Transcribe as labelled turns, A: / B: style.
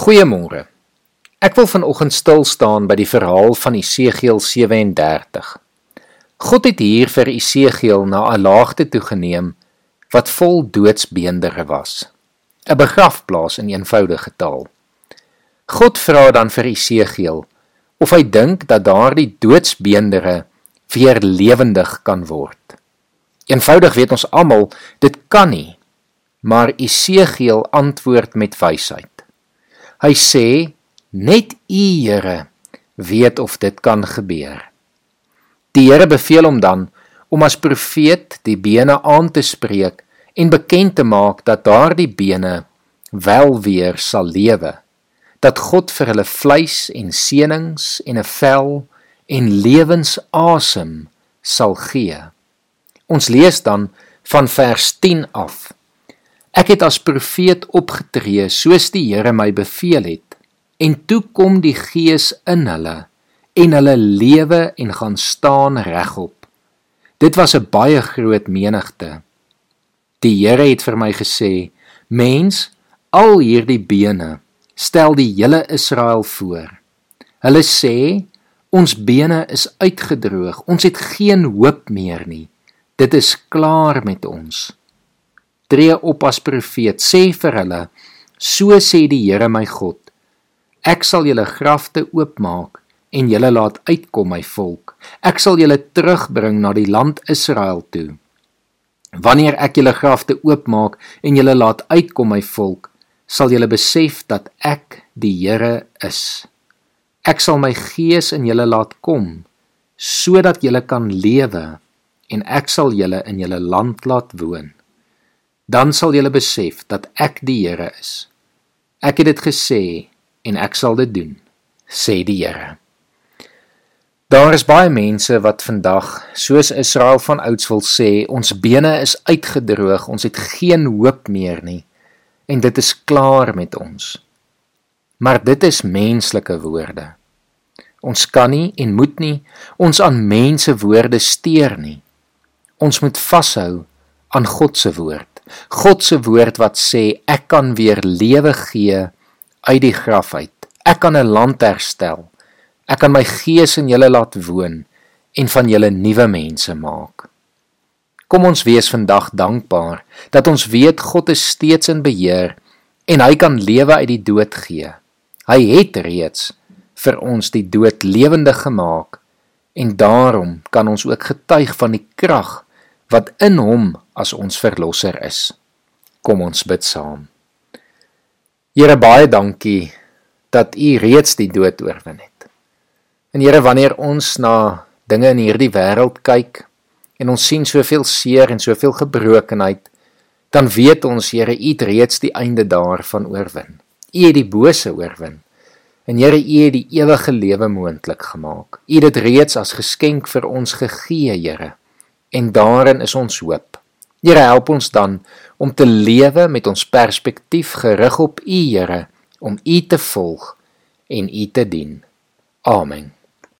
A: Goeiemôre. Ek wil vanoggend stil staan by die verhaal van Esegiel 37. God het hier vir Esegiel na 'n laagte toegeneem wat vol doodsbeendere was. 'n Begrafplaas in eenvoudige taal. God vra dan vir Esegiel of hy dink dat daardie doodsbeendere weer lewendig kan word. Eenvoudig weet ons almal, dit kan nie. Maar Esegiel antwoord met wysheid. Hy sê net U Here weet of dit kan gebeur. Die Here beveel hom dan om as profeet die bene aan te spreek en bekend te maak dat daardie bene wel weer sal lewe. Dat God vir hulle vleis en senings en 'n vel en lewensasem sal gee. Ons lees dan van vers 10 af. Ek het as profeet opgetree soos die Here my beveel het en toe kom die Gees in hulle en hulle lewe en gaan staan regop. Dit was 'n baie groot menigte. Die Here het vir my gesê: "Mens, al hierdie bene, stel die hele Israel voor. Hulle sê: Ons bene is uitgedroog. Ons het geen hoop meer nie. Dit is klaar met ons." Tree op as profeet, sê vir hulle: So sê die Here my God: Ek sal julle grafte oopmaak en julle laat uitkom my volk. Ek sal julle terugbring na die land Israel toe. Wanneer ek julle grafte oopmaak en julle laat uitkom my volk, sal julle besef dat ek die Here is. Ek sal my gees in julle laat kom sodat julle kan lewe en ek sal julle in julle land laat woon dan sal julle besef dat ek die Here is. Ek het dit gesê en ek sal dit doen, sê die Here. Daar is baie mense wat vandag, soos Israel van ouds wil sê, ons bene is uitgedroog, ons het geen hoop meer nie en dit is klaar met ons. Maar dit is menslike woorde. Ons kan nie en moet nie ons aan mense woorde steur nie. Ons moet vashou aan God se woord. God se woord wat sê ek kan weer lewe gee uit die graf uit. Ek kan 'n land herstel. Ek kan my gees in julle laat woon en van julle nuwe mense maak. Kom ons wees vandag dankbaar dat ons weet God is steeds in beheer en hy kan lewe uit die dood gee. Hy het reeds vir ons die dood lewendig gemaak en daarom kan ons ook getuig van die krag wat in hom as ons verlosser is. Kom ons bid saam. Here baie dankie dat U reeds die dood oorwin het. En Here wanneer ons na dinge in hierdie wêreld kyk en ons sien soveel seer en soveel gebrokenheid, dan weet ons Here U het reeds die einde daarvan oorwin. U het die bose oorwin. En Here U het die ewige lewe moontlik gemaak. U het dit reeds as geskenk vir ons gegee, Here en daarin is ons hoop. Here help ons dan om te lewe met ons perspektief gerig op U, Here, om U te volg en U te dien. Amen.